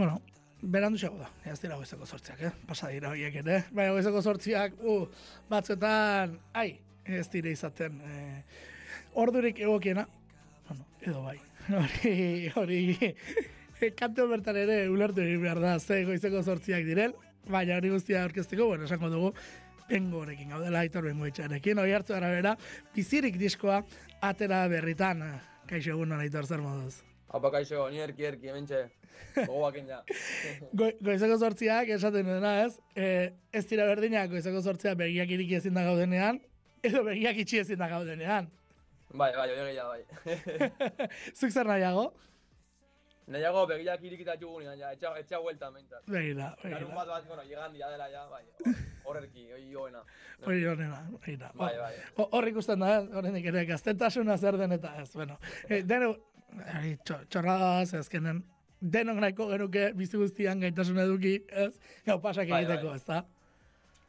Bueno, berandu xago da, ez dira goizeko sortziak, eh? Pasa dira horiek ere. Baina goizeko sortziak, uh, batzuetan, ai, ez dire izaten. Eh, ordurik egokiena, bueno, edo bai. Hori, hori, kantu bertan ere ulertu egin behar da, ze goizeko sortziak direl, baina hori guztia aurkezteko, bueno, esango dugu, bengorekin gaudela, aitor bengo etxarekin, hori hartu arabera, bizirik diskoa atera berritan, kaixo egun hona aitor zer moduz. Haupa kaixo, ni erki erki, hementxe. Gogoakin ja. Go, goizeko sortziak esaten dena ez, e, ez dira berdinak goizeko sortziak begiak iriki ezin da gaudenean, edo begiak itxi ezin da gaudenean. Bai, bai, hori bai. Zuk zer nahiago? Nahiago begiak irikita jugunean, ja, etxa, etxa huelta mentat. Begira, Larun begira. bat bat, bueno, llegan dia dela ja, bai. Horrerki, hori joena. Hori honena, begira. Bai, bai. Ho- Hor ikusten da, ez, horrenik ere, gaztetasuna zer den eta ez, bueno. E, deno, ari, txo, txorraz, ezkenen, denok nahiko genuke bizi guztian gaitasun eduki, ez? Gau pasak Bai, egiteko, bai. ez da?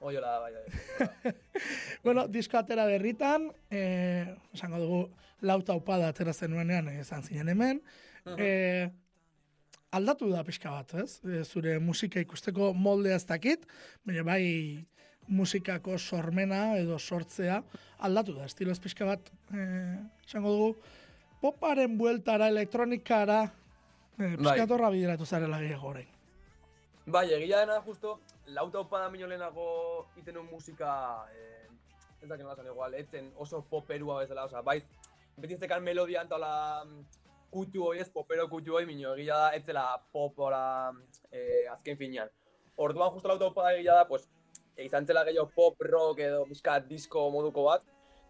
Hori hola, bai, bai. bueno, disko atera berritan, eh, esango dugu, lauta upada atera zenuenean eh, izan zinen hemen. eh, aldatu da pixka bat, ez? E, zure musika ikusteko moldea ez dakit, baina bai musikako sormena edo sortzea aldatu da. Estiloz pixka bat, eh, esango dugu, poparen bueltara, elektronikara, eh, pixka Bai. bat horra bideratu zarela gehiago orain. Bai, egia dena justo, lauta opada mino lehenago iten un musika, eh, ez dakit nola zan igual, etzen oso poperua bezala, oza, baiz, beti zekan melodia antola kutu hoi ez, popero kutu hoi, mino egia da, etzela popora eh, azken finean. Orduan justo lauta opada egia da, pues, eh, izan zela gehiago pop, rock edo pixkat disco moduko bat,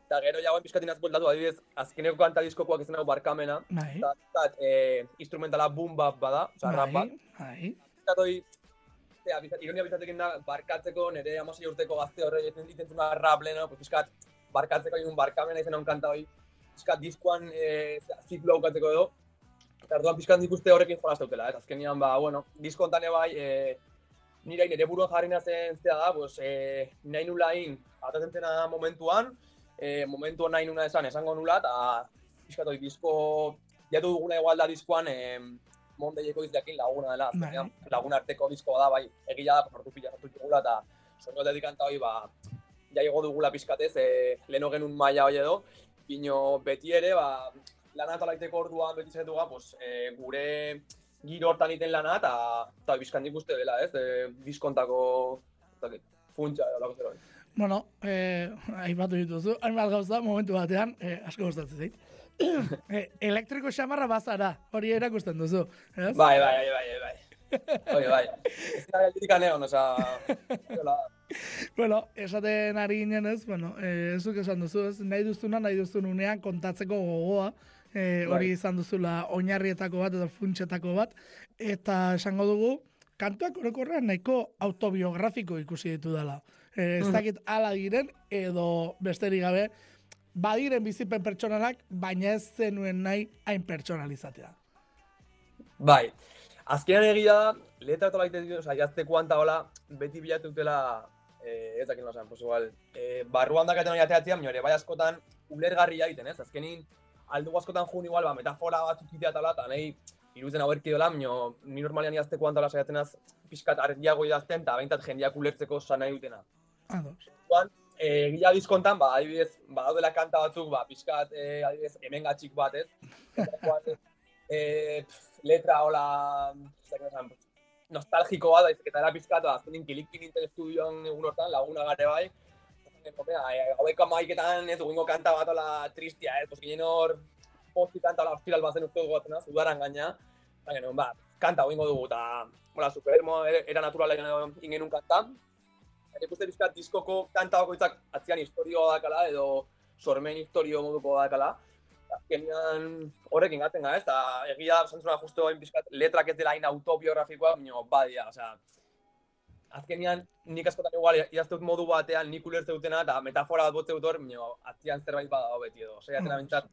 eta gero jagoen pixkatin azbueltatu, adibidez, azkeneko kanta diskokoak izan hau barkamena, Bai, eta eh, instrumentala boom bap bada, oza, rap bat, bai, Zatoi, zera, bizat, ironia bizatekin da, barkatzeko, nire amasei urteko gazte horre egiten egiten zuna rap lehena, pues, pixkat, barkatzeko egin barkamena izan hon kanta hoi, pixkat diskoan e, ziklo aukatzeko edo, eta orduan pixkat nik uste horrekin jolazteutela, ez azkenian, ba, bueno, disko hontan bai, e, nire nire buruan jarri nazen zea da, pues, e, nahi nula in, atatzen zena momentuan, e, momentuan nahi nuna esan, esango nula, eta pixkat hoi disko, jatu duguna igual da diskoan, e, mondeieko izdeakin laguna dela, Bai. azkenean, lagun arteko diskoa da, bai, egila da, sortu pila sortu dugula, eta soinu aldetik kanta hoi, ba, ja igo dugula pizkatez, e, leheno genuen maila hoi edo, bino beti ere, ba, lana eta laiteko orduan beti zaitu ga, pues, e, gure giro hortan iten lana, eta eta bizkan nik uste dela, ez, e, diskontako, ez dakit, funtsa edo lako zer hori. Bueno, eh, aipatu dituzu, hainbat gauza momentu batean, eh, asko gustatzen zait. eh, elektriko xamarra bazara, hori erakusten duzu, ez? Bai, bai, bai, bai, bai. Bai, bai. Ez dira geldirik aneon, oza, Bueno, esaten ari ginen ez, bueno, eh, ezuk esan duzu, ez, nahi duzuna, nahi duzun unean kontatzeko gogoa, eh, hori Bai. izan duzula oinarrietako bat edo funtsetako bat, eta esango dugu, kantuak orokorrean nahiko autobiografiko ikusi ditu dela. Eh, ez Mhm. dakit ala diren, edo besterik gabe, badiren bizipen pertsonalak, baina ez zenuen nahi hain pertsonalizatea. Bai, azkenean egia da, letra eta baita ditu, oza, hola, beti bilatu eh, ez dakit nosan, pues igual, eh, barruan dakaten hori ateatzea, baina ere, bai askotan, ulergarria egiten, ez? Azkenin, aldugu askotan jun igual, ba, metafora batzuk itea tala, eta nahi, iruditzen hauerki dola, baina ni normalian jazteko antala saiatzen az, pixkat argiago idazten, eta behintzat jendeak ulertzeko sa nahi dutena. Ados. Orduan, eh, egia diskontan, ba, adibidez, badaudela kanta batzuk, ba, pixkat, eh, adibidez, hemen gatxik bat, ez? Eta igual, eh, pff, letra hola, dakit esan, nostalgiko bat, baizik eta era pixkat, ba, azkenin kilik nintzen estudioan egun hortan, laguna gare bai, haueko amaiketan ez dugingo kanta bat hola tristia, ez, pues ginen hor, posti kanta hola ostiral bazen uste dugu batena, udaran gaina, eta genuen, ba, kanta hoingo dugu, eta, hola, supermo, era, naturala ingen un kanta, Eta ikuste pixkat diskoko kanta bakoitzak atzian historioa dakala edo sormen historio moduko dakala. Azkenean horrekin gaten gara, ez? Eta egia zantzuna justu hain pixkat letrak ez dela hain autobiografikoa, baina badia, osea, azkenean nik askotan igual idazte dut modu batean nik ulertze dutena eta metafora bat botze dut hor, baina atzian zerbait badago beti edo. Osea, atena bintzat,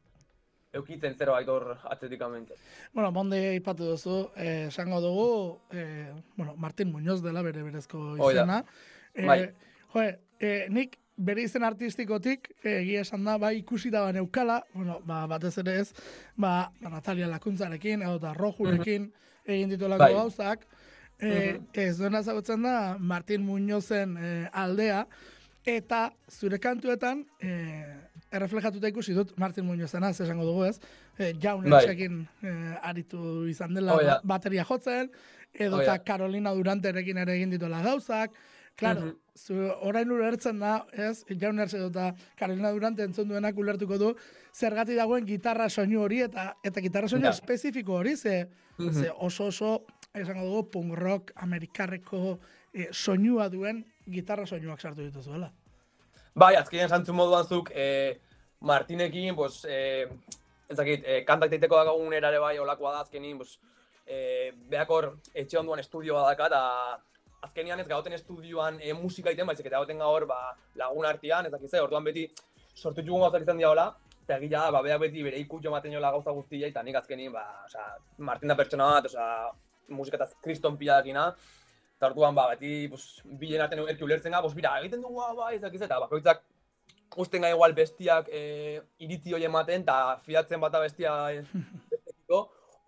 eukitzen zerbait hor atletikamente. Bueno, monde aipatu duzu, eh, esango dugu, eh, bueno, Martin Muñoz dela bere berezko da. izena. Eh, Bai. Jo, eh, nik bere izen artistikotik, eh, egia esan da, bai ikusi da neukala, bueno, ba, batez ere ez, ba, ba Natalia Lakuntzarekin, edo da Rojurekin, egin ditolako Bai. gauzak, eh, ez duena ezagutzen da, Martin Muñozen eh, aldea, eta zure kantuetan, eh, erreflejatuta ikusi dut Martin Muñozena, esango dugu ez, eh, jaun Bai. Eh, aritu izan dela Oh, ja. bateria jotzen, edo Oh, ja. Carolina Duranterekin ere egin dituela gauzak, Claro, zu, orain ulertzen da, ez, jaun edo eta Carolina Durante entzun duenak ulertuko du, zergatik dagoen gitarra soinu hori, eta eta gitarra soinu Ja. espezifiko hori, ze, Mhm. ze oso oso, esango dugu, punk rock, amerikarreko eh, soinua duen gitarra soinuak sartu dituzuela. Bai, azkenean santzun moduan zuk, eh, Martinekin, pues, eh, ez dakit, eh, kantak teiteko dakagun erare bai, olakoa da azkenin, pues, eh, behakor etxe onduan estudioa daka, eta azkenean ez gauten estudioan eh, musika iten, baizik eta gauten gaur ba, lagun artean, ez dakit ze, orduan beti sortu txugun gauzak izan diagola, eta egia ba, beak beti bere ikutxo ematen jola gauza guztia, eta nik azkenin, ba, osea, Martin da pertsona bat, osea, musika eta kriston pila dakina, eta orduan, ba, beti, pues, bilen artean erki ulertzen ga, pues, bira, egiten dugu, bai, ez dakit ze, eta bakoitzak usten gai igual bestiak e, iritzi hori ematen, eta fidatzen bata bestia bestekiko,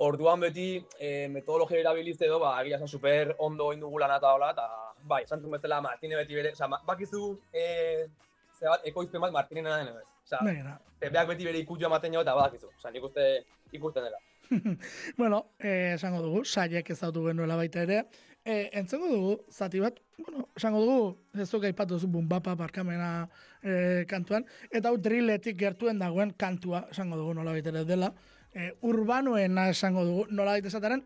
orduan beti e, metodologia erabiliz edo, ba, egia esan super ondo egin dugu lana eta hola, eta bai, esan zuen bezala, Martine beti bere, oza, bakizu, e, ze bat, ekoizpen bat Martinena den ez. Oza, Begira. beak beti bere ikutxo ematen jo, eta badakizu. Oza, nik uste ikusten dela. Bueno, eh, esango dugu, saiek ezautu genuela baita ere. Eh, entzengo dugu, zati bat, bueno, esango dugu, ez duk aipatu zu bumbapa barkamena eh, kantuan, eta hau drilletik gertuen dagoen kantua, esango dugu nola ere dela, eh, urbanoena esango dugu, nola baita esataren,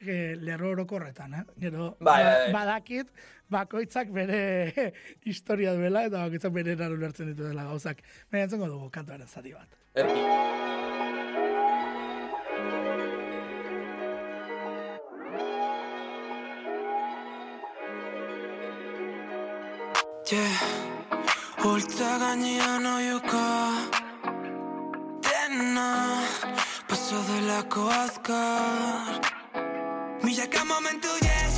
eh, lerro orokorretan, eh? Gero, Bai, ba- bai, badakit, bakoitzak bere historia duela, eta bakoitzak bere eran ulertzen ditu dela gauzak. Baina entzengo dugu kantuaren zati bat. Erki. Yeah, holtza gainean oiuka Dena, paso delako azkar Milaka momentu yes, haiek eman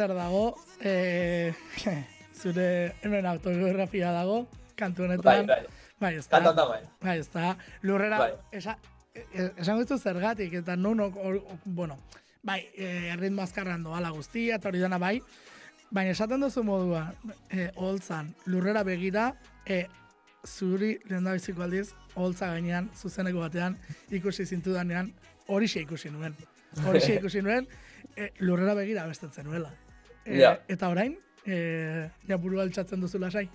zer dago, e, zure hemen autobiografia dago, kantu Bai, honetan. bai. Bai, ez da. Kantata bai. Bai, ez da. Lurrera, Bai. esa, e- esango ditu zergatik, eta nun, ok- or- bueno, bai, e, erritmo azkarran doala guztia, eta hori dena bai, baina esaten duzu modua, e, holtzan, lurrera begira, e, zuri lehen da biziko aldiz, holtza gainean, zuzeneko batean, ikusi zintudanean, horixe ikusi nuen. Horixe ikusi nuen, e, lurrera begira bestetzen nuela. E, Ja. Eta orain, e, ja buru altxatzen duzu lasai.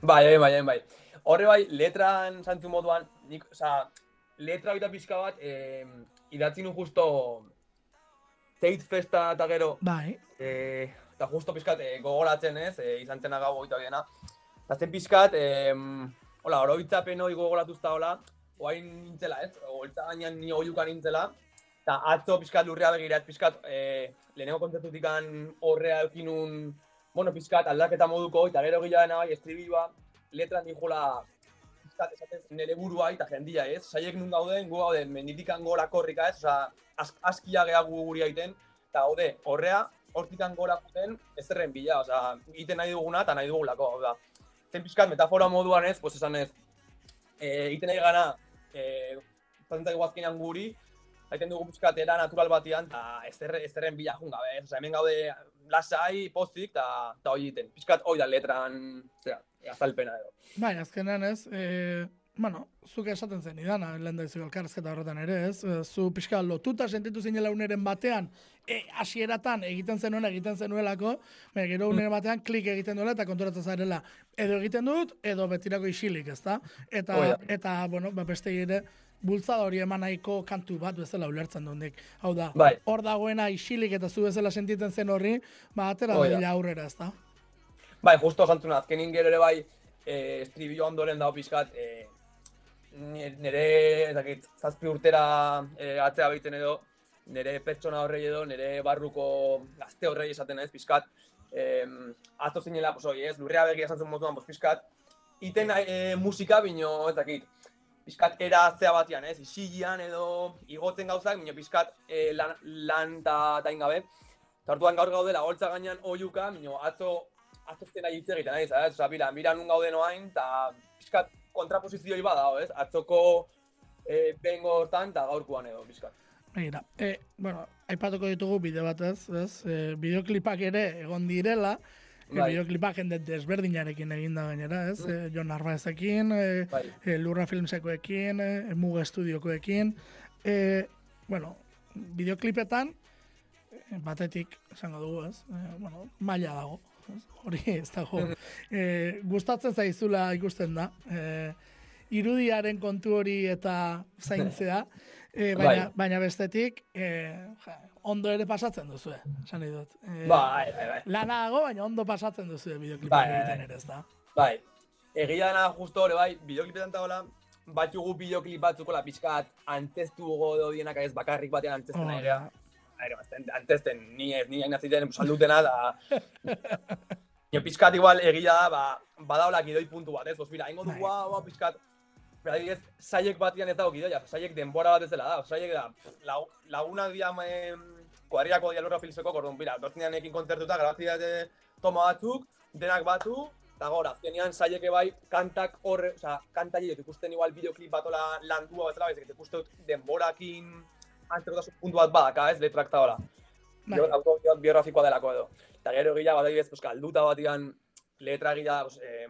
Bai, bai, bai, bai. Horre bai, letran santzu moduan, nik, oza, letra eta pixka bat, eh, idatzi nu justo Tate Festa eta gero, Bai, eh, eta justo pixkat eh, gogoratzen ez, eh, izan zena gau goita biena. Eta zen pixkat, eh, hola, oroitzapen hori gogoratuzta hola, oain nintzela ez, holtza gainean ni oiukan nintzela, eta atzo pixkat lurrea begira ez pixkat, eh, lehenengo kontzertutik horrea eukinun, bueno, pixkat aldaketa moduko, eta gero gila bai, estribilua, letran dijula pixkat esaten nire burua eta jendia ez, saiek nun gauden, gu gauden menditikan gora korrika ez, osea, az, askia geha gu guri aiten, eta gaude, horrea, hortikan gora joten, ez zerren bila, osea, egiten nahi duguna eta nahi dugulako, da. Zen pixkat metafora moduan ez, pues esan ez, e, egiten nahi gana, e, zantzai guazkinan guri, egiten dugu pixkat era natural batian, eta ez zerre- ez zerren bila gabe, ez, osea, hemen gaude lasai, pozik, eta eta hori egiten. Pixkat hori da letran, zera, azalpena edo. Bai, azkenean ez, e, bueno, zuk esaten zen idana, lehen da izugu elkarrezketa horretan ere ez, e, zu pixka lotuta sentitu zinela uneren batean, e, hasieratan egiten zenuen egiten zenuelako, baina gero uneren batean klik egiten duela eta konturatzen zarela, edo egiten dut, edo betirako isilik, ez da? Eta, Hoi da. eta bueno, ba, beste ere, bultzada hori eman nahiko kantu bat bezala ulertzen dunik. Hau da, Bai. hor dagoena isilik eta zu bezala sentitzen zen horri, ba, atera da. dira aurrera, ez da? Bai, justo jantzuna, azkenin gero ere bai, e, estribillo ondoren dago pixkat, e, nire, ez dakit, zazpi urtera e, atzea baiten edo, nire pertsona horrei edo, nire barruko gazte horrei esaten ez, pixkat, e, atzo zinela, pues, oi, ez, lurrea begia esan zen motuan, pues, pixkat, iten e, musika bino, ez dakit, pixkat era atzea batean, ez, isilian edo igotzen gauzak, bino pixkat e, lan, lan ta, ta ingabe. Eta orduan gaur gaudela, holtza gainean oiuka, bino atzo nahi hitz egiten, nahi, ez? Osa, mira, mira nun gauden oain, eta pixkat kontraposizioi badao, ez? Atzoko e, bengo hortan, eta gaurkoan edo, pixkat. Begira, e, bueno, aipatuko ditugu bide batez, ez? E, bideoklipak ere egon direla. Bideoklipak jende desberdinarekin egin da gainera, ez? E, Jon Narvaezekin, e, Bai. e, Lurra Filmsekoekin, e, Muga Estudiokoekin, e, bueno, bideoklipetan, batetik, esango dugu, ez? E, bueno, maila dago, hori ez dago. E, gustatzen zaizula ikusten da, e, irudiaren kontu hori eta zaintzea, e, baina, Bai. baina bestetik, e, ja, ondo ere pasatzen duzu, esan nahi dut. E, Bai, bai, bai. Lana dago, baina ondo pasatzen duzu bideoklipak Bai, bai, egiten bai. ere, ez da? Bai. Egia dena justo hori bai, bideoklipetan eta hola, batzugu bideoklip batzukola pixkat antzestu gogo dienak ez bakarrik batean antzesten Hori ere. da. Aire, bazten, antzesten, ni ez, ni hain aziten saldutena, da... Nio pixkat igual egia da, ba, badaolak idoi puntu bat, ez? Bos, mira, ingo du, Bai. guau, guau, pixkat, adibidez, saiek batian ez dago gidoia, saiek denbora bat ez dela da, saiek da, lau, lagunak dira em, kuadriako dialurra filizeko, orduan, bira, dortzinean ekin kontzertuta, grabazi dute toma batzuk, denak batu, eta gora, azkenean saieke bai kantak horre, osea, kanta horiek ikusten igual bideoklip batola landua bezala, baizik, eta ikusten dut denborakin antzekotasun puntu bat badaka, ez, letrak eta hola. Bai. Bio- autobiografikoa delako edo. Eta gero gila, bat adibidez, pues, galduta batian letra gila, pues, eh,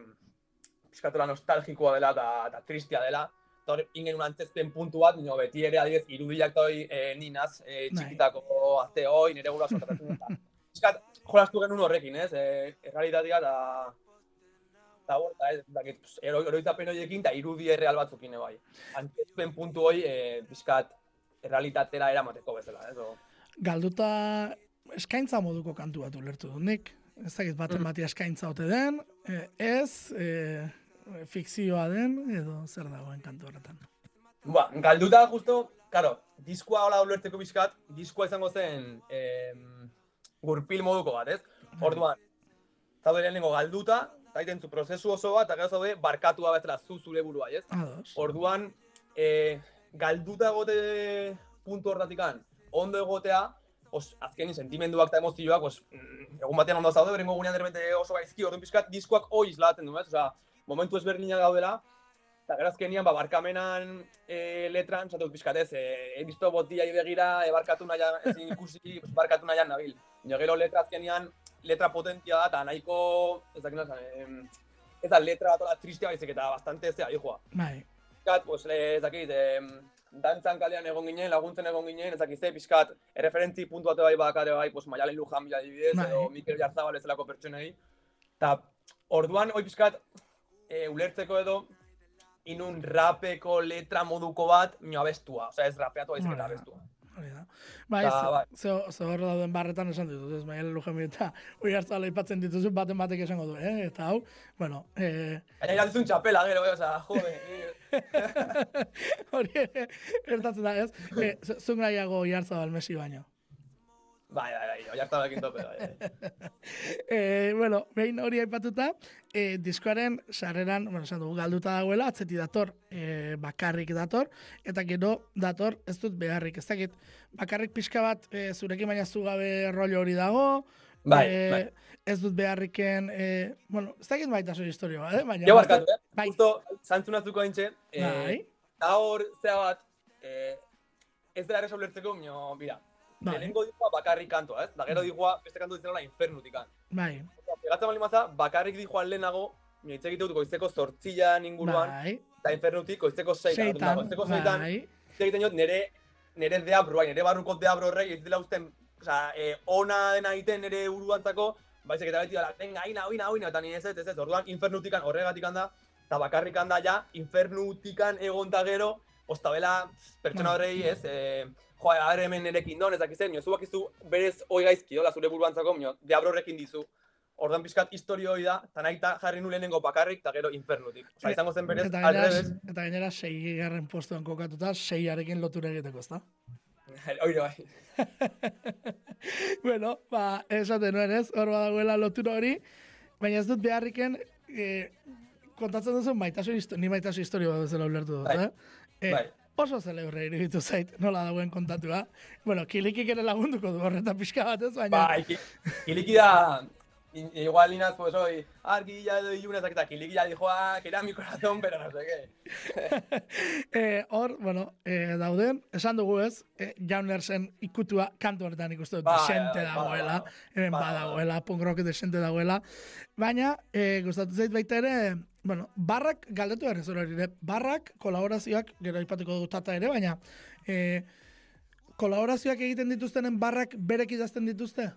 piskatola nostalgikoa dela eta, eta tristia dela. Eta hor, ingen un antzezpen puntu bat, nio beti ere adibidez, irudiak toi eh, ninaz, eh, Bai. txikitako azte hoi, nire gura sortatzen eta. Piskat, jolastu genuen horrekin, ez? Eh, errealitatea eta eta hor, eta ez, dakit, ero, eroitapen horiekin eta irudi erreal batzukin bai. Antzezpen puntu hoi, eh, piskat, errealitatera eramateko bezala, ez? O, Galduta eskaintza moduko kantu bat ulertu dut nik. Ez dakit baten Mm. bati eskaintza ote den, e, ez, e, fikzioa den, edo zer dagoen kantu horretan. Ba, galduta justo, claro, diskoa hola ulertzeko bizkat, diskoa izango zen em, gurpil moduko bat, ez? Orduan, zaude lehenengo galduta, eta egiten zu prozesu oso bat, eta gero zaude barkatua bezala zu zure burua, ez? Ados. Orduan, e, galduta egote puntu hortatikan, ondo egotea, os, azkenin sentimenduak eta emozioak, os, mm, egun batean ondo zaude, berengo gunean derbente oso gaizki, orduan pixkat diskoak hoi islatzen du, ez? Osea, momentu ezberdinak gaudela, eta gero azkenian, ba, barkamenan e, letran, zatu pixkat ez, e, he visto botia begira, e, barkatu nahian, ezin ikusi, barkatu nahian nabil. Baina gero letra azkenian, letra potentia da, eta nahiko, ez dakit nazan, em, ez da letra bat ola tristea baizik eta bastante zea, hijoa Bai, pixkat, pues, eh, ez dakit, em, dantzan kalean egon ginen, laguntzen egon ginen, ez dakit ze, pixkat, erreferentzi puntu bate bai bakare bai, pues, Maialen Lujan bila adibidez, Bai. edo Mikel Jarzabal ez delako pertsonei. Eta, orduan, hoi pixkat, e, ulertzeko edo, inun rapeko letra moduko bat, mio abestua, osea ez rapeatu baizik eta abestua. Bai, Ta, bai. ze, ze, dauden barretan esan ditut, ez, Maialen Lujami eta oi hartzala aipatzen dituzu, baten batek esango du, eh? Eta hau, bueno, eh, Baina irantizun txapela gero, eh, osea, jode. hori gertatzen da, ez? Eh, zu- zuk nahiago Oiartzabal Messi baino. Bai, bai, bai, oi hartabekin tope, bai. bai. E, bueno, behin hori aipatuta, e, diskoaren sarreran, bueno, esan dugu, galduta dagoela, atzeti dator, e, bakarrik dator, eta gero dator, ez dut beharrik, ez dakit, bakarrik pixka bat, e, zurekin baina zu gabe rollo hori dago, Bai, e, bai. ez dut beharriken, e, bueno, ez dakit baita zuen historia bat, eh? baina... Jo barkatu, eh? Bai. Justo, zantzunatzuko haintxe, Bai, eh, da hor, zea bat, eh, ez da erresa ulertzeko, mio, mira, bai, lehenengo dijoa bakarrik kantoa, ez? Da gero dijoa beste kantu ditzen infernutikan. bai, Pegatzen bali maza, bakarrik dijoa lehenago, mio hitz egiten dut goizeko zortzilan inguruan, bai, eta infernutik goizeko seitan. Orduan, seitan, Goizeko seitan, bai, egiten dut nere, nere deabro, bai, nere barruko deabro horrek, ez dela usten, osea, eh, ona dena egiten nere buruantzako, baizik eta beti dela, venga, ina, ina, ina, eta ni ez ez, ez orduan infernutikan horregatik da, eta bakarrik da ja, infernutikan egon gero, ostabela pertsona Bai. horrei, ez, e, jo, are hemen nerekin don, ez dakizen, nio, zuak izu berez hoi gaizki, dola zure buruantzako, nio, deabro horrekin dizu. Ordan pizkat historio hori da, eta nahi ta jarri nu lehenengo bakarrik, eta gero infernutik. Osa, izango zen berez, eta gainera, alrebez, eta gainera sei garren postuan kokatuta, seiarekin lotura egiteko, ezta? oire bai. bueno, ba, esaten nuen ez, hor badagoela lotura hori, baina ez dut beharriken, e, kontatzen duzu maitasun histo- ni maitasun historia bat bezala ulertu dut, Bai. eh? E, Bai. Oso zelebre iruditu zait, nola dagoen kontatua. Bueno, kilikik ere lagunduko du horretan pixka bat ez, baina... Bai, ki- kiliki da, igual inaz, pues hoy, argi ya de iluna, eta kiliki ya dijo, ah, que era mi corazón, pero no sé qué. Eh, hor, bueno, eh, dauden, esan dugu ez, eh, Jaunersen ikutua kantu horretan ikusten dut, desente dagoela, hemen badagoela, punk rock desente dagoela, baina, eh, gustatu zait baita ere, bueno, barrak, galdetu behar zure hori, ere, barrak, kolaborazioak, gero aipatuko dugu tata ere, baina, eh, kolaborazioak egiten dituztenen barrak berek idazten dituzte?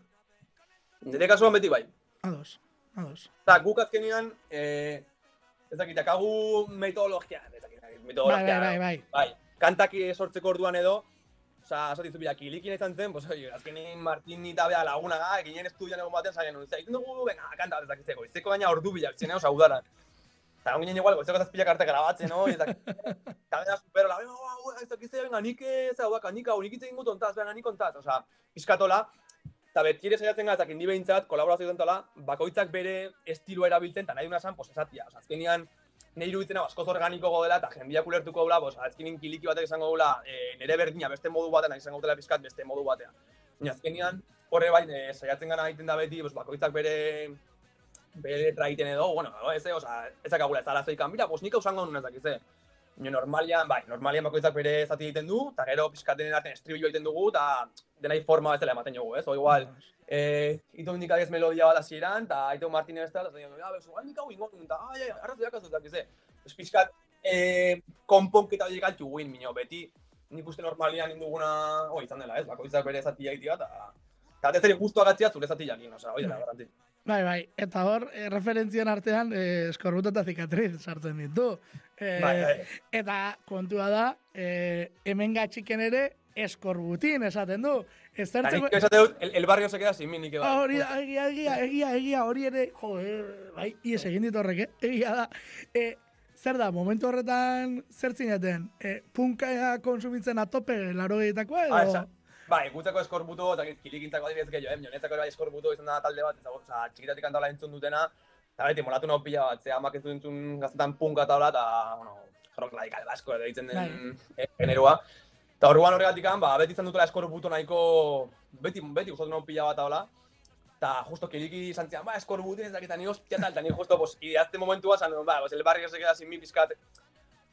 Nire kasuan beti bai. Ados, ados. Eta guk azkenian, eh, ez dakit, akagu metodologia, ez dakit, Bai, metodologia. bai, bai, bai. Bai, kantak sortzeko orduan edo, Osa, esatu dizu bila, kilikin izan zen, pues, oye, azkenin Martin eta bea laguna ga, ginen estudian egon batean zagen, oza, egiten dugu, venga, kanta bat ezakitzeko, izteko baina ordu bilak zen, oza, udaran. Eta ginen igual, goizeko zazpilak arte grabatzen, no? Eta eta bera supero, la, venga, venga, ez dakizte, venga, nik ez, hau nik hau, nik itze ingut ontaz, venga, nik ontaz, oza, pizkatola, eta betiere saiatzen gara, eta kindi behintzat, kolaborazio dentala, bakoitzak bere estiloa erabiltzen, eta nahi duna esan, pues, esatia, oza, azkenian, nahi iruditzen hau askoz organiko dela eta jendiak ulertuko dula, pues, azkenin kiliki batek izango dula, e, nire berdina beste modu batean izango dela pizkat beste modu batean. Baina azkenian, horre bai, e, saiatzen gana egiten da beti, pues, bakoitzak bere bere letra egiten edo, bueno, ez, oza, ez dakagula ez arazoikan, mira, pues nik hau zango nuen ez dakize. Nio normalian, bai, normalian bakoitzak bere zati egiten du, eta gero pizkat denen artean estribillo egiten dugu, eta denai forma bezala ematen dugu, ez? O igual, eh, ito nik agez melodia bat hasieran, eta Aito Martinez eta, eta digo, ja, bezu, nik hau ingo, eta, ai, ai, arrazoiak ez dut dakize. Ez pizkat, eh, konponketa horiek altu guin, mino, beti, nik uste normalian induguna, oh, izan dela, ez, bakoitzak bere zati egitea, eta, eta ez ere guztu agatzea zure zati jakin, oza, hori dela, garanti. Bai, bai, eta hor, eh, referentzien artean, eh, eskorbuta eta zikatriz sartzen ditu. Eh, Bai, bai. Eta kontua da, eh, hemen gatxiken ere, eskorbutin esaten du. Ez zertzeko... nik esate dut, el, el barrio se queda sin bai. Ah, Hori egia, egia, egia, egia, hori ere, jo, bai, ies egin dit horrek, egia da. E, zer da, momentu horretan, zer zineten, e, punka konsumitzen atope laro gehietakoa edo? Ah, bai, gutzako eskorbuto, eta kilikintzako adibidez gehiago, eh? Nionetzako bai eskorbuto izan da talde bat, ezago, oza, txikitatik kantala entzun dutena, eta beti, molatu nau pila bat, ze amak ez entzun gaztetan punka eta hola, eta, bueno, rock radical basko edo ditzen den eh, generoa. Eta orduan horregatik, ba, beti izan dutela eskorbuto nahiko, beti, beti gustatu nau pila bat hola, eta justo kiliki izan zian, ba, eskorbutin ez dakit, ni hostia tal, eta ni justo, pues, ideazte momentua, zan, ba, pues, el barrio se queda sin mi pizkat,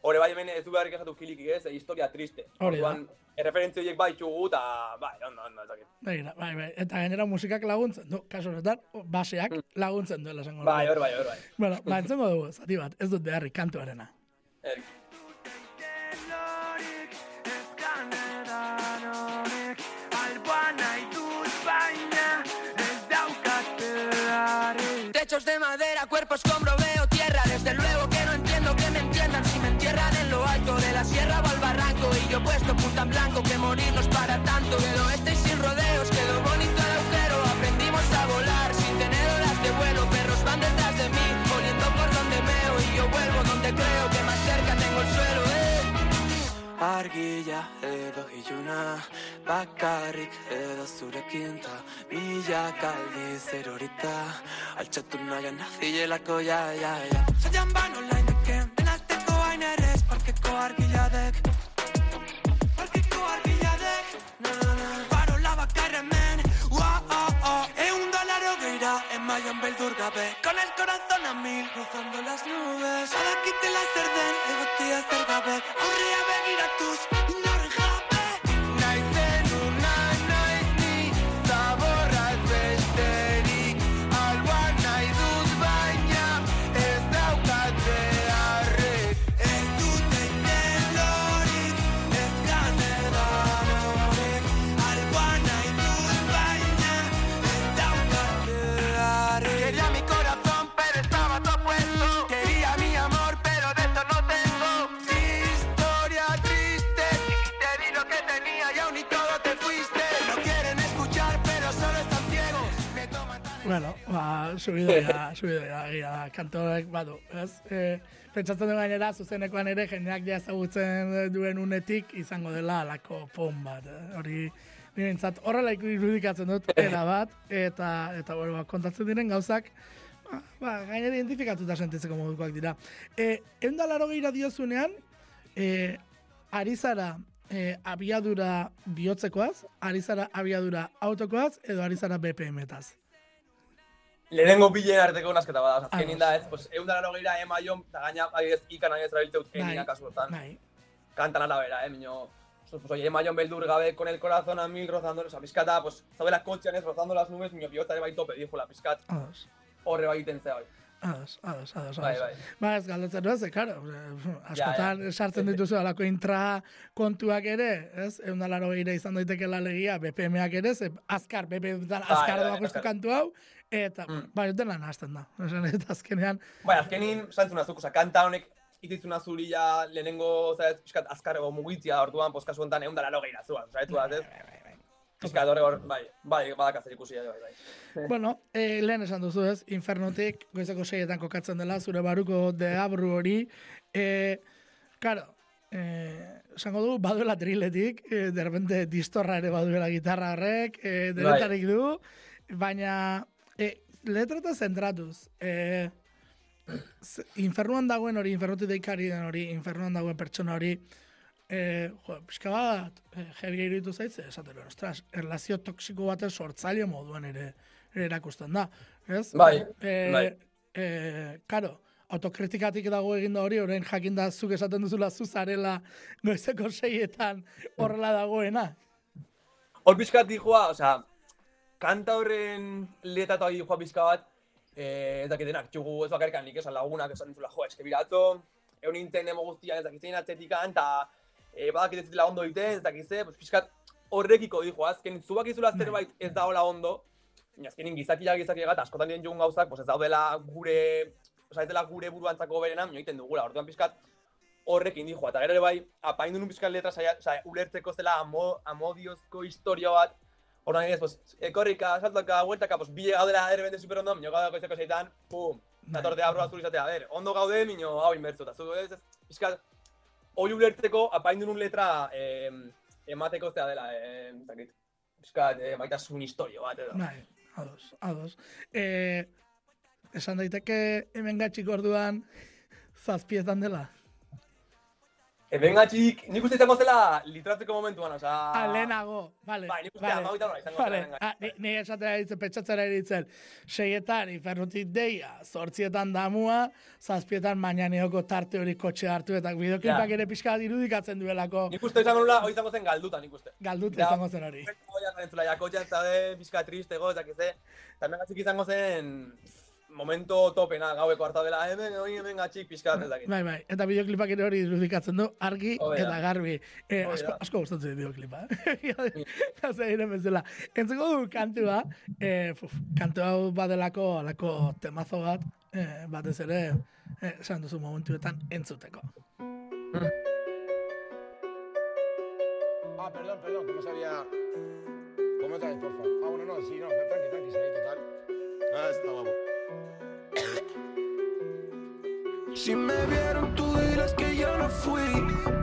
Hore bai hemen ez du beharrik esatu kiliki ez, e, historia triste. Hori da. Orduan, erreferentzia horiek bai txugu, eta bai, ondo, ondo, ez dakit. Begira, bai, bai, eta gainera musikak laguntzen du, kasu honetan, baseak laguntzen duela esango. Bai, hor bai, hor bai. Bueno, ba, entzongo dugu, zati bat, ez dut beharrik kantuarena. Daukateari Techos de madera, cuerpos con yo puesto punta en blanco que morirnos para tanto. Oeste y sin rodeos, quedó bonito el agujero. Aprendimos a volar sin tener olas de vuelo. Perros van detrás de mí, oliendo por donde meo Y yo vuelvo donde creo que más cerca tengo el suelo, eh. Argila edo iluna Bakarrik edo zurekin ta Milak aldiz erorita Altxatu nahian nazilelako ja, ja, ja Zaian ban online deken Denazteko hain ere Parkeko argiladek Emaian beldur gabe Con el corazón a mil Cruzando las nubes. Badakitela zer den Egotia zer gabe Aurrea begiratuz Inoren jabe subidoia, subidoia, egia da, kantoek, badu, ez? E, pentsatzen du gainera, zuzenekoan ere, jendeak ja ezagutzen duen unetik, izango dela alako pon bat, eh? hori, nirentzat, horrela irudikatzen dut, era bat, eta, eta bueno, ba, kontatzen diren gauzak, ba, ba gainera identifikatuta sentitzeko modukoak dira. E, egun da laro gehira diozunean, e, ari zara e, abiadura bihotzekoaz, ari zara abiadura autokoaz, edo ari zara BPM-etaz. Lehenengo bilen arteko nasketa bada, azkenin Ados. da ez, pues, egun dara logeira ema jon, eta gaina, adibidez, ikan adibidez erabiltzeut Bai. eniak kasu hortan. Bai, Kantan arabera, eh, miño. Pues, oye, ema jon beldur gabe, con el corazón a mil rozando, o sea, pizkata, pues, zaudela kotxean ez, rozando las nubes, miño, bihotza ere bai tope, dijo la pizkat, ados, horre bai itentzea bai. ados, ados, ados, Bai, ados. bai. Ba, ez galdetzen ez, karo, askotan Ja, ja. sartzen dituzu alako intra kontuak ere, ez? Egun da laro gehira izan daiteke legia, BPM-ak ere, ze azkar, azkar bai, doak ustu azkar. kantu hau, eta, Mm. bai, dena nahazten da. Esan, eta azkenean, Bai, azkenin, santzun azuk, oza, kanta honek, ititzuna zuri ja lehenengo, zaiz, pizkat, azkarrego mugitzia, orduan, pues, kasu honetan, egun dara logeira zua, zaitu bat, ez? Pizkat, horre hor, bai, bai, badaka zer ikusi, bai, bai. Bueno, eh, lehen esan duzu ez, infernotik goizeko seietan kokatzen dela, zure baruko deabru hori. Eh, karo, eh, esango dugu, baduela triletik, eh, de repente distorra ere baduela gitarra horrek, eh, denetarik du, baina eh, letrata zentratuz. Eh, z- infernuan dagoen hori, infernutik deikari den hori, infernuan dagoen pertsona hori, eh, jo, pixka bat, eh, heavy iruditu zaitze, esaten, ostras, erlazio toksiko baten sortzaile moduan ere, ere erakusten da. Ez? Bai, eh, bai. Eh, karo, autokritikatik dago egin da hori, orain jakin da zuk esaten duzula zu zarela goizeko seietan horrela dagoena. Hor pizkat dijoa, osea, kanta horren letatu ari dijoa pizka bat, eh, ez dakit denak, txugu ez bakarrikan nik esan lagunak esan nintzula, jo, eske biratzo, egun nintzen demo guztian ez dakit zein atzetikan, eta eh, badakit ez zitela ondo egiten, ez dakit ze, pues pizkat horrekiko dijoa, azken zubak izula zerbait ez daola ondo, azkenin gizakia gizakia eta askotan diren jogun gauzak, pues ez daudela gure, osea ez dela gure buruantzako berena, mino egiten dugula, orduan pizkat horrekin dijoa, eta gero ere bai, apaindu nun pizkat letra saia, saia, ulertzeko zela amo, amodiozko historia bat, Orduan ez, pues, ekorrika, saltaka, hueltaka, pues, bile gaudela ere bende super ondo, minio gaudela koizeko zeitan, pum, datortea abroa zuri izatea, a ver, ondo gaude, minio hau inbertzu, eta zu ez, ez, pizkat, hori ulertzeko, apaindu nun letra eh, emateko zea dela, eh, ez dakit, pizkat, eh, maitasun historio bat, edo. Bai, ados, ados. Eh, esan daiteke hemen gatxik orduan zazpietan dela. Eben gatxik, nik uste izango zela litratzeko momentuan, osea... Ah, lehenago, vale. Bai, nik uste vale. amagoita nola izango Vale, zela ah, ni, ni esatera ditzen, pentsatzera ditzen, seietan infernutik deia, zortzietan damua, zazpietan mañaneoko tarte hori kotxe hartu, eta bideoklipak Ja. ere pixka bat irudikatzen duelako Nik uste izango nula, hori izango zen galduta, nik uste. galduta Ja. izango zen hori. Jakotxean zade, pizka tristego, eta kize, eta hemen gatxik izango zen momento topena gaueko harta dela, hemen, hori hemen gatxik pizka, ez dakit. Bai, bai, eta bideoklipak ere hori irudikatzen du, argi Hori da. eta garbi. Eh, asko, asko gustatzen dit bideoklipa, eh? Gauza ere bezala. Entzuko du kantua, eh, fuf, kantu hau badelako, alako temazo bat, eh, batez ere, eh, esan duzu momentuetan entzuteko. Ah, perdón, perdón, que no sabía. Otra vez, por favor. Ah, bueno, no, sí, no, tranqui, tranqui, sí, ahí, total. Ah, está guapo. Si me vieron, tú dirás que yo no fui.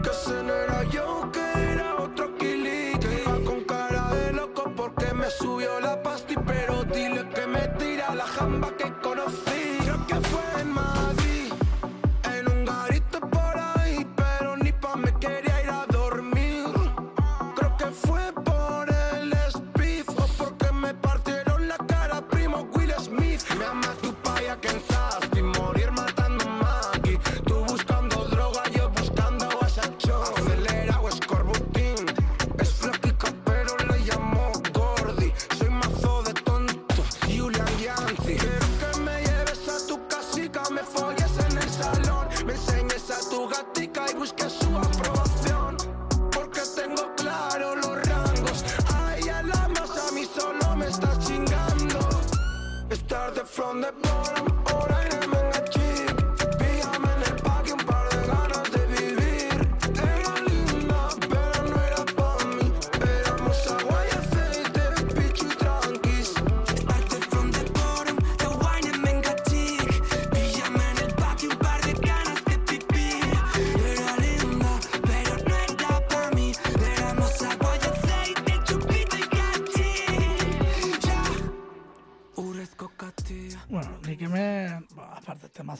Que ese no era yo, que era otro Kili. Que iba con cara de loco porque me subió la pasti. Pero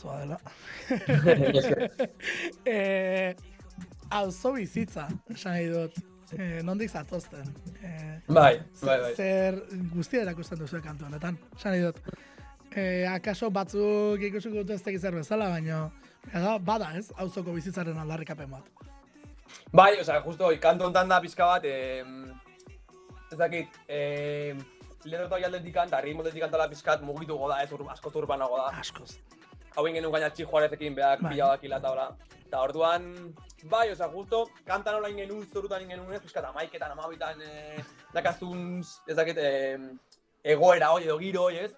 temazoa dela. eh, auzo bizitza, esan nahi dut. Eh, nondik zatozten. Eh, Bai, bai, bai. Zer guztia erakusten duzu kantu honetan. Esan nahi dut. Eh, akaso batzuk ikusiko dute ez tekiz zer bezala, baina bada ez, auzoko bizitzaren aldarrikapen bat. Bai, osea, justo, kantu hontan da pizka bat, eh, ez dakit, eh, leheno eta aldetik kanta, ritmo aldetik kanta la pizkat mugitu goda, ez ur, askoz urbanago da. Askoz. Hau ingen gaina juarezekin behak Bai. pila dakila eta hola. Eta orduan, bai, osea, justo, kantan ingen un, zorutan ingen un, ez pizkat amaiketan, amabitan, eh, dakazun, ez dakit, eh, egoera hoi edo giro hoi, ez?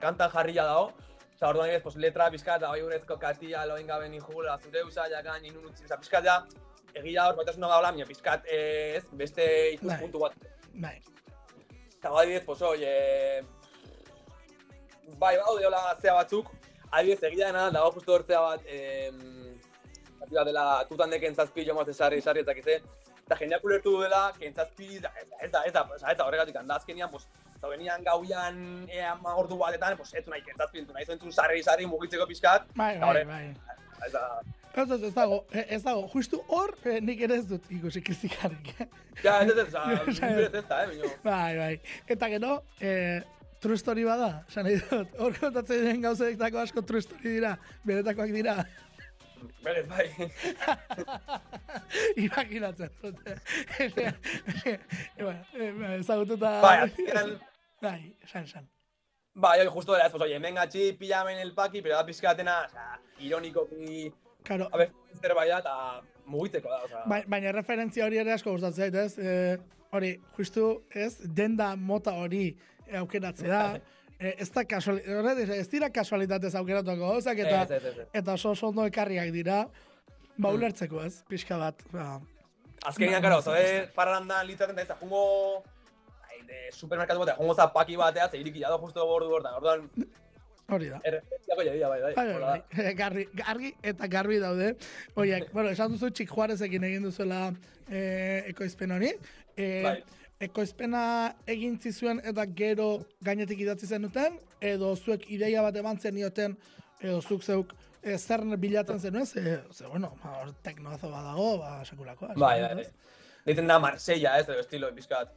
Kantan jarria dago. Eta orduan ez, pues, letra pizkat, bai urezko katia, loin gabe ni jula, zure usaiak, ninun utzi, oza, pizkat ja, egia hor, baitasuna gaula, baina pizkat, eh, ez, beste ikuspuntu bat. Bai. Eta adibidez, pues, oi, eh, bai, baude hola zea batzuk, adibidez, egia dena, dago justo hortzea bat, eh, zati bat dela, tutan deken zazpi jo mazte sarri, sarri, ezak izan, eta jendeak ulertu dela, kentzazpi, da, ez da, ez da, ez da, ez da, horregatik, handa azkenian, pues, zaubenian gauian, ea, ordu batetan, pues, ez nahi kentzazpi, entu nahi zentzun sarri, sarri, mugitzeko pizkat, Bai, Eta bai, bai. ez da, Ez, ez, ez dago, eh, ez dago, justu hor eh, nik ere ez dut ikusi krizikarik. eh. ja, ez ez, ez, ez, ez, ez eh. Bai, bai. Eta gero, eh, true story bada, esan nahi dut. Hor kontatzen diren gauzetako asko true story dira, benetakoak dira. Berez, bai. Imaginatzen dut. Eh, ezagututa... Bai, azkenean, Bai, esan, esan. bai, oi, justo ez, pues, oye, hemen gatxi, pillamen el paki, pero da pizkatena, o sea, ironikoki, Claro, a ver, zerbait da, eta mugitzeko da, o sea. Ba- baina referentzia hori ere asko gustatzen zait, ez? E, hori, justu, ez, denda mota hori aukeratzea, e, ez da kasualitatez, ez dira kasualitatez aukeratuako gauzak, eta, Ez, ez, ez, eta oso ondo ekarriak dira, ba ulertzeko, ez? Pixka bat, ba, Azkenean, Ba, karo, zoe, parrandan litzaten da, ez jungo, de supermerkatu batea, jungo zapaki batea, ze iriki jado justo bordu hortan, orduan, hori da. erreferentziako jadia, bai, bai, Bai, bai, bai. Garbi, argi eta garbi daude. Oiek, bueno, esan duzu txik Juarezekin egin duzuela eh, ekoizpen hori. Eh, Bai. Ekoizpena egin zizuen eta gero gainetik idatzi zenuten, edo zuek ideia bat eman zenioten, edo zuk zeuk eh, zer bilatzen zenuen, ze, ze bueno, ba, hor teknoazo badago, ba, sekulakoa. Bai, bai, bai. Deitzen da Marsella, ez, edo estilo, pizkat.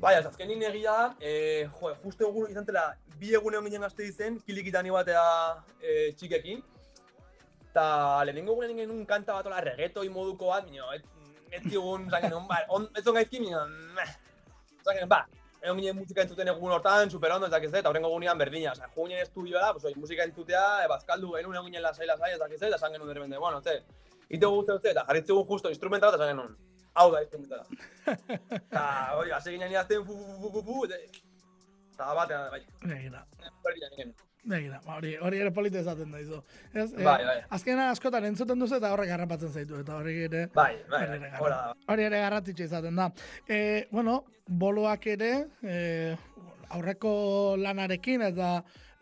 Bai, ez azkenin egia da, eh, jo, justo egun izan zela, bi egune ginen gazte izen, kilikitani batea eh, txikekin. Ta lehenengo egunen genuen kanta bat ola reggaetoi moduko bat, minio, et, ez zigun, zan genuen, ba, on, ez zon gaizki, minio, meh. Zan genuen, ba, egon ginen musika entzuten egun hortan, super ondo, ezak ez, eta horrengo egunean berdina, oza, jo ginen estudioa, pues, oi, musika entzutea, e, bazkaldu genuen egun ginen lasai, lasai, ezak ez, eta esan genuen derbende, bueno, ze, ite guzti ze, eta jarritzegun justo instrumentala, eta esan genuen, hau da instrumentala. Eta, hori, hasi ginen idazten, fu, fu, fu, fu, fu, eta, batean, bai, berdina ginen. Begira, ba, hori, hori ere polite esaten da izo. Ez, eh, Bai, bai. Azkenan askotan entzuten duzu eta horrek garrapatzen zaitu, eta horrek ere... Bai, bai, Hori bai, ere, hola hori ere garratitxo izaten da. E, bueno, boloak ere, e, aurreko lanarekin eta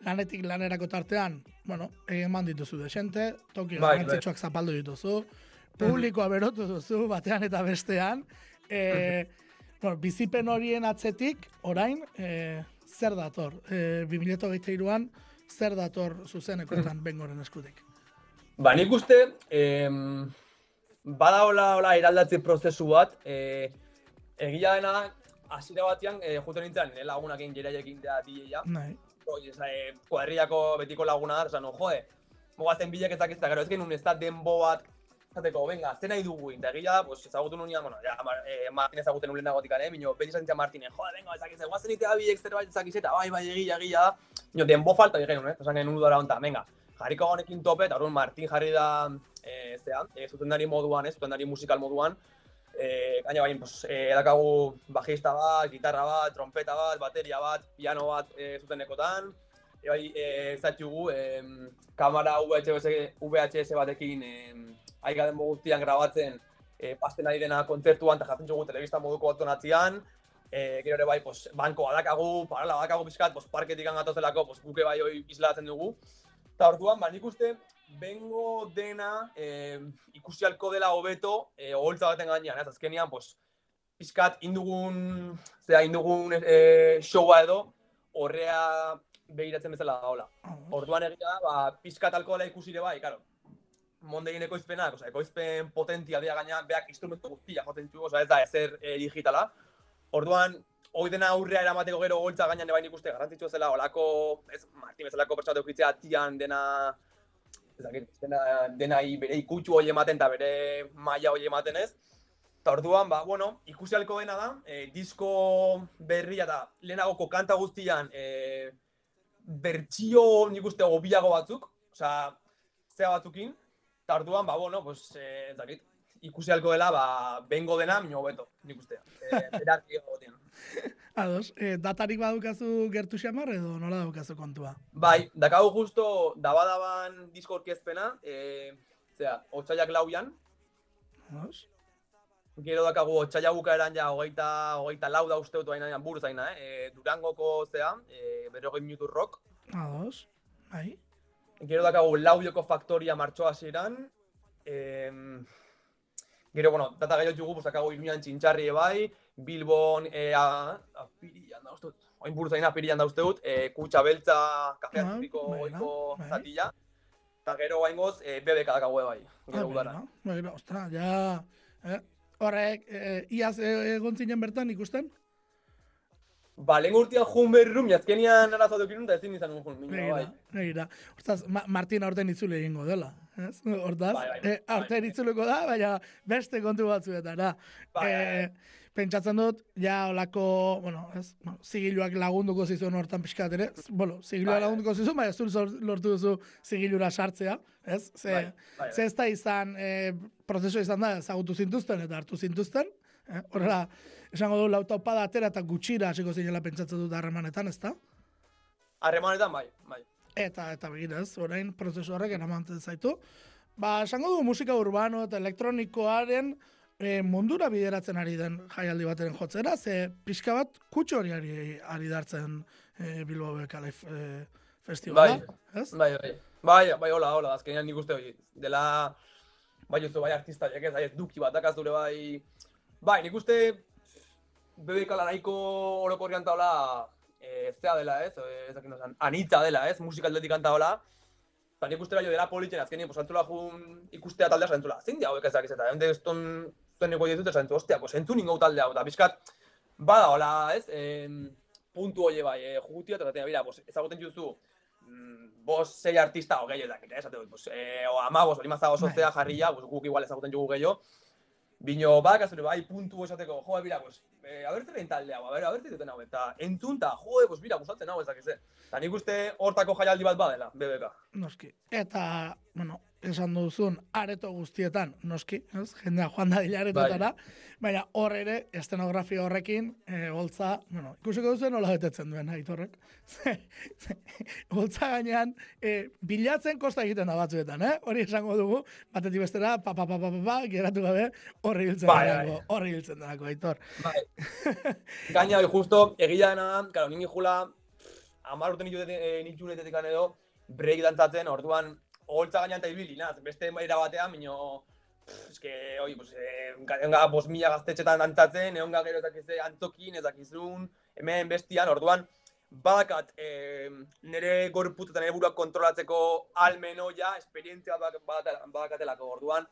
lanetik lanerako tartean, bueno, eman dituzu desente, toki Bai, garrantzitsuak zapaldu dituzu, publikoa berotu duzu batean eta bestean, e, bueno, bizipen horien atzetik, orain, e, zer dator? E, 2023an, zer dator zuzenekoetan bengoren eskutik? Ba, nik uste, em, bada hola, eraldatze prozesu bat, e, egia dena, hasiera batean, e, juten nintzen, nire lagunak egin jeraiekin da DJ-a, Nahi. Ez, e, kuadrillako betiko laguna da, esan, jode, mugazen bilek ezak ez da, gero ez genuen ez da denbo bat, zateko, venga, ze nahi dugu, eta egia, pues, ezagutu nunean, bueno, ja, Mar, eh, Martin ezaguten nuen lehenagotik, eh, minio, beti esan nintzen Martine, jode, venga, ezak ez, guazen itea bilek zerbait ezak eta bai, bai, egia, egia. Minio, denbo falta egin, eh, esan genuen udara honta, venga, jarriko honekin tope, eta orduan Martin jarri da, eh, zean, eh, zuzendari moduan, ez, zuzendari musikal moduan, eh, gaina bain, pues, eh, edakagu bajista bat, gitarra bat, trompeta bat, bateria bat, piano bat eh, zutenekotan, e, bai, eh, zatxugu, eh, kamera VHS, VHS batekin eh, aika den guztian grabatzen eh, pasten ari dena kontzertuan eta jartzen dugu telebista moduko bat donatzean, eh, gero ere bai, pues, banko badakagu, parala badakagu pizkat, pues, parketik gatozelako, pues, guke bai hoi islatzen dugu. Eta orduan, ba, nik uste, bengo dena eh, ikusi halko dela hobeto eh, oholtza baten gainean, ez azkenean, pues, pizkat indugun, zera, indugun eh, showa edo, horrea behiratzen bezala da hola. Orduan egia da, ba, pizkat alkohola ikusire bai, karo. Mondein ekoizpenak, osea, ekoizpen potentia dira gaina, beak instrumentu guztia joten txu, osea, ez da ezer e, digitala. Orduan, hoi dena aurrea eramateko gero goltza gainan ebain ikuste, garrantzitsua zela, olako, ez, Martin bezalako pertsona eukitzea tian dena, ez dakit, dena, dena bere ikutsu hori ematen eta bere maila hori ematen ez. Eta orduan, ba, bueno, ikusi alko dena da, e, disko berria eta lehenagoko kanta guztian e, bertsio nik uste hobiago batzuk, osea, zea batzukin, eta orduan, ba, bueno, pues, e, ez dakit, ikusi alko dela, ba, bengo dena, mino beto, nik uste. E, Erarki gotean. Ados, eh, datarik badukazu gertu xamar edo nola daukazu kontua? Bai, dakagu justo dabadaban disko orkezpena, e, zera, otxaiak lauian, Ados? Gero dakagu otxaila bukaeran ja hogeita, hogeita lau da uste dut baina buruz aina, eh? E, Durangoko zea, e, berrogei minutu rock, Ados? Bai? Gero dakagu laudioko faktoria martxoa hasieran. Em, gero, bueno, data gehiago dugu, pues, dakagu iruñan txintxarri bai, Bilbon, e, a, apirian da uste dut, oin buruz aina apirian da uste dut, e, kutsa beltza, kafe Ah, azpiko bueno, oiko bai. zatila. Eta gero gaingoz, e, BBK dakagu bai, gero Ah, udaran. bueno, bueno, ostra, ja... Eh, horrek, eh, iaz eh, egon zinen bertan ikusten? Ba, lehen urtean jun berrum, jazkenian arazo dukin eta ezin izan jun, bai. Begira, begira. Hortaz, Ma Martin aurten itzule egingo dela. Ez? Hortaz, Bai, bai, eh, aurten bai. itzuleko da, baina beste kontu batzuetara. Bai, bai, Eh, pentsatzen dut, ja olako, bueno, ez, bueno, zigiluak lagunduko zizun hortan pixkat ere, bueno, zigiluak Bai, bai. lagunduko zizun, baina zul lortu duzu zigilura sartzea, ez? Ze, Bai, bai, ze ez da izan, eh, prozesu izan da, ezagutu zintuzten eta hartu zintuzten, eh? horrela, esango du lauta opada atera eta gutxira hasiko zinela pentsatzen dut harremanetan, ez da? Harremanetan bai, bai. Eta, eta begira ez, orain prozesu horrek eramantzen zaitu. Ba, esango dugu musika urbano eta elektronikoaren e, mundura bideratzen ari den jaialdi bateren jotzera, ze pixka bat kutxo hori ari, ari dartzen e, Bilbao Bekale e, festivala. Ez? Bai, bai. Bai, bai, hola, hola, azkenean nik uste hori. Dela, bai, oso, bai, artista, jak ez, bai, ez duki bat, dakaz dure, bai... Bai, nik uste, bebekala nahiko orokorrian taola, e, zea dela, ez, e, ez dakit nosan, anitza dela, ez, musika aldetik taola. Eta nik uste bai, dela politzen, azkenean, pues, antzula jun ikustea taldea zantzula, zein dia hauek ez dakiz eta, ende eston, zuen nego ditut, zantzu, ostia, pues, entzu ningo talde hau, eta pixkat, bada, hola, ez, em, puntu hori bai, e, jugutia, eta zatea, bira, pues, ezagutzen juzu, mm, bos sei artista o gehiago dakit, eh? esate dut, pues, eh, o amabos, hori mazago sozea jarria, pues, guk igual ezagutzen jugu gehiago, Bino, bak, azure, bai, puntu esateko, joe, bira, pues, eh, a ber zer talde hau, a ber, a ber zer duten hau, eta entzun, eta, joe, pues, bira, gustatzen hau, ezak ez, Eta nik uste hortako jaialdi bat badela, BBK. Noski. Eta, bueno, esan duzun, areto guztietan, noski, ez? Jendea joan da dila aretotara, baina hor ere, estenografia horrekin, e, holtza, bueno, ikusiko duzen nola betetzen duen, aitorrek. Holtza gainean, e, bilatzen kosta egiten da batzuetan, eh? Hori esango dugu, batetik bestera, pa, pa, pa, pa, pa, pa, geratu gabe, horri hiltzen Bai, bai. horri hiltzen delako, aitor. Bai. Gaina, justo, egia dena karo, nini jula, amar urte nitxunetetik edo, break dantzatzen, orduan, holtza gainean eta ibili, naz, beste era batean, mino, eske, oi, pues, eh, egonga bos mila gaztetxetan dantzatzen, egonga gero ezakize antzokin, ezakizun, hemen bestian, orduan, badakat, eh, nire gorput eta nire buruak kontrolatzeko almeno ja, esperientzia badakatelako, orduan,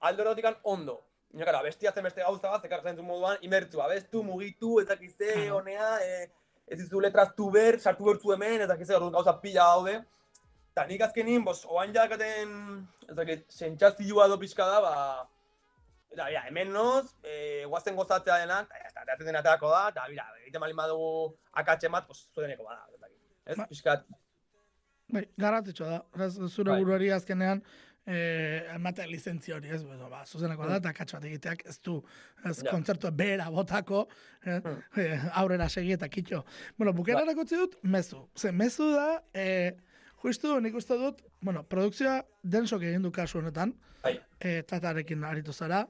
aldo ondo. Baina, kara, bestia zen beste gauza bat, zekar zentzun moduan, imertzu, abestu, mugitu, ez Claro. honea, e, ez dizu letraztu ber, sartu bertzu hemen, ez dakize, orduan gauza pila daude. Eta nik azkenin, bos, oain jakaten, ez dakit, sentsazioa do pixka da, ba, eta, bera, hemen noz, e, guazen gozatzea denak, eta, eta, dena aterako da, eta, bera, egiten balin badugu akatxe bat, pues, zudeneko bada, ez dakit. Ez, Ba- pixkat, Bai, garrantzitsua da. Zure Bai. buruari azkenean eh, ematea lizentzia hori, ez, bueno, ba, zuzeneko da, eta katx bat egiteak ez du, ez, Mm. Ja. kontzertua bera botako, eh, Mm. eh, aurrera segi eta kitxo. Bueno, bukera utzi dut, mezu. Ze, mezu da, eh, justu nik uste dut, bueno, produkzioa densok egin du kasu honetan, bai, eh, tatarekin aritu zara,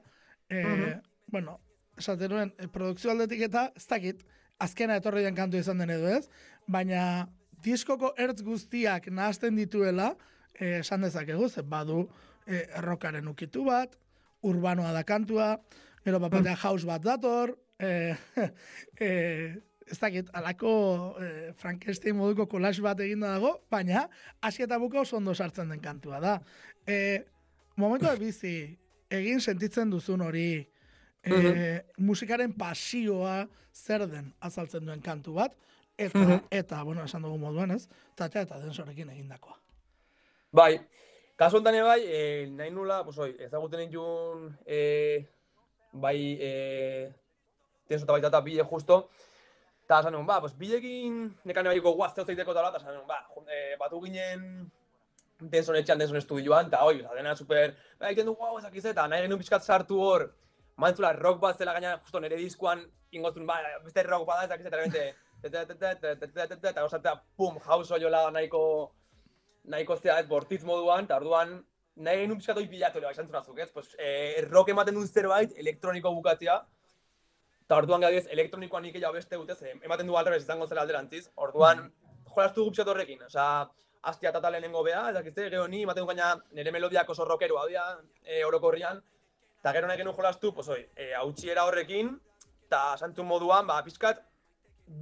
eh, Mhm. bueno, esaten nuen, eh, produkzio aldetik eta, ez dakit, azkena etorri den kantu izan den edo ez, baina diskoko ertz guztiak nahazten dituela, esan dezakegu, ze badu eh, errokaren ukitu bat, urbanoa da kantua, gero bapatea house bat dator, eh, eh, ez dakit, alako eh, Frankenstein moduko kolax bat eginda dago, baina, hasi eta buka oso ondo sartzen den kantua da. Eh, momentu bizi, egin sentitzen duzun hori, eh, Mhm. musikaren pasioa zer den azaltzen duen kantu bat, eta, Mhm. eta bueno, esan dugu moduan ez, tatxa eta densorekin egindakoa. Bai, kasu honetan bai, eh, nahi nula, pues oi, ezaguten ditun, eh, bai, eh, tenso eta baita eta bile justo, eta esan ba, pues bilekin nekan baiko guazteo zeiteko eta eta esan ba, eh, batu ginen Denson etxean, Denson estudioan, eta oi, oza, dena super, ba, egiten dugu hau ezakiz eta nahi genuen pixkat sartu hor, mantzula rock bat zela gaina, justo nire diskuan, ingoztun, ba, beste rock bat da, ezakiz eta repente, eta gauzatea, pum, jauzo jola nahiko, nahiko zea ez bortitz moduan, eta orduan nahi genuen pixkat hori pilatu ere, bai, santzunazuk, ez? Pues, eh, rock ematen duen zerbait, elektroniko bukatzea, eta orduan gadiez, elektronikoan nik jau beste dute, ze ematen du alderaz izango zela alderantziz, orduan, jolastu gu pixkat horrekin, osea, astia eta lehenengo bea, ez dakizte, gero ni, ematen du gaina nire melodiak oso rockeroa dira, e, orokorrian, eta gero nahi genuen jolastu, pues oi, e, hautsiera horrekin, eta santzun moduan, ba, pixkat,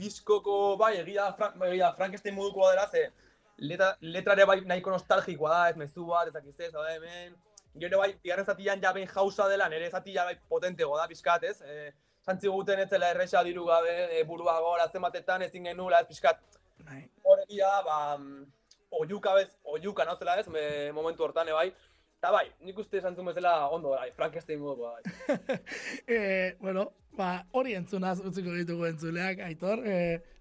bizkoko, bai, egia, Fra egia Frankenstein modukoa dela, ze letra, letrare bai nahiko nostalgikoa da, ez mezu bat, ez dakizte, zaude hemen, gero bai, bigarren zatian ja behin jauza dela, nire zatia bai potentego da, pixkat, ez? E, Zantzi guten ez zela erresa diru gabe, e, burua gora zenbatetan ezin genula, ez pixkat, Bai. horregia, ba, mm, oiuka bez, oiuka nauzela ez, me, momentu hortan, bai. Eta bai, nik uste esantzun bezala ondo, bai, Frankenstein modukoa, bai. e, bueno, ba, hori entzunaz utziko ditugu entzuleak, aitor, e,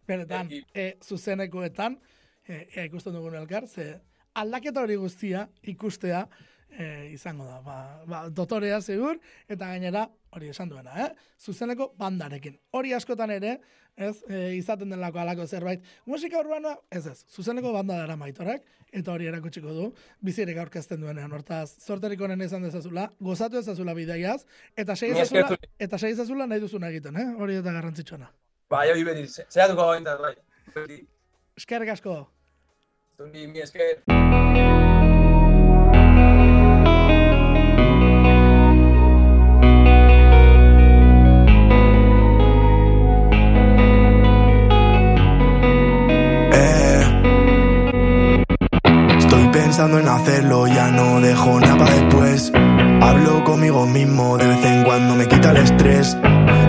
benetan, e, zuzenekoetan, e, ea ikusten dugun elkar, ze aldaketa hori guztia ikustea e, izango da. Ba, ba, dotorea segur, eta gainera, hori esan duena, eh? zuzeneko bandarekin. Hori askotan ere, ez, e, izaten delako alako zerbait. Musika urbana, ez ez, zuzeneko banda dara maitorak, eta hori erakutsiko du, bizirek aurkezten duenean, hortaz, sorterik honen izan dezazula, gozatu ezazula bideiaz, eta segi Ni ezazula, eta segi ezazula nahi duzuna egiten, eh? hori eta garrantzitsuena. Bai, hori beti, ze- zeiatuko gaintan, bai. Eskerrik asko. Esker. Eh, Estoy pensando en hacerlo, ya no dejo nada para después. Hablo conmigo mismo, de vez en cuando me quita el estrés.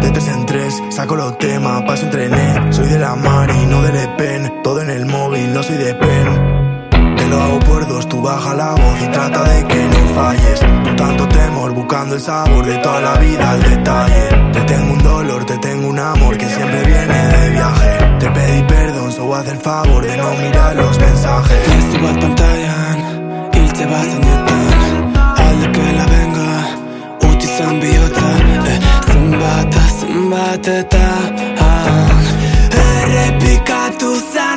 De tres en tres, saco los temas, paso un trené. Soy de la mar y no del Le Pen. Todo en el móvil, no soy de pen. Te lo hago por dos, tú baja la voz y trata de que no falles. Tú tanto temor, buscando el sabor de toda la vida al detalle. Te tengo un dolor, te tengo un amor que siempre viene de viaje. Te pedí perdón, solo haz el favor de no mirar los mensajes. Beste bat pantailan, hiltze bazenetan zenbatetan Errepikatu zan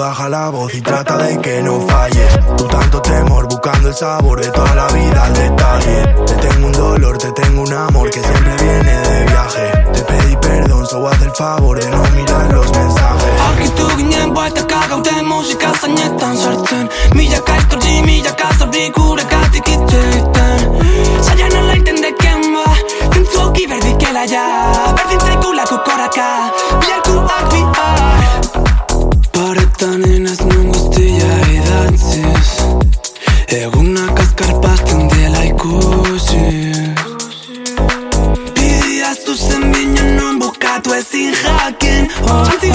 baja la voz y trata de que no falles. Tú tanto temor, buscando el sabor de toda la vida al detalle. Te tengo un dolor, te tengo un amor que siempre viene de viaje. Te pedí perdón, solo haz el favor de no mirar los mensajes. Aurkitu ginen bueltaka gauden musika zainetan sartzen Milaka istortzi, milaka zauri gure gatik itzeiten Zaian alaiten deken ba, zentzuki berdikela ja Berdin zaigulako koraka, biharkuak bihar Egunak azkarpasten dela ikusiz Bidia zuzen binen non bukatu ezin jakin. Jantzi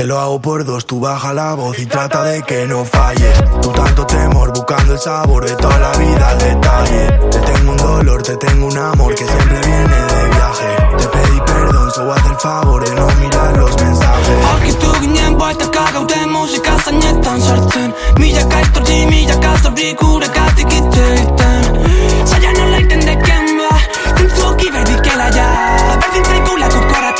Te lo hago por dos, tú baja la voz y trata de que no falles. Tú tanto temor, buscando el sabor de toda la vida al detalle. Te tengo un dolor, te tengo un amor que siempre viene de viaje. Te pedí perdón, solo haz el favor de no mirar los mensajes. Aquí tú ginen, vuelta cagauté, música sañetan sartén. Milla kaistorji, milla kastori, kure kati kite iten. Saya no la entendé quién va, tinsuki, baby, que la ya. Perdí, traigo la cucaracha.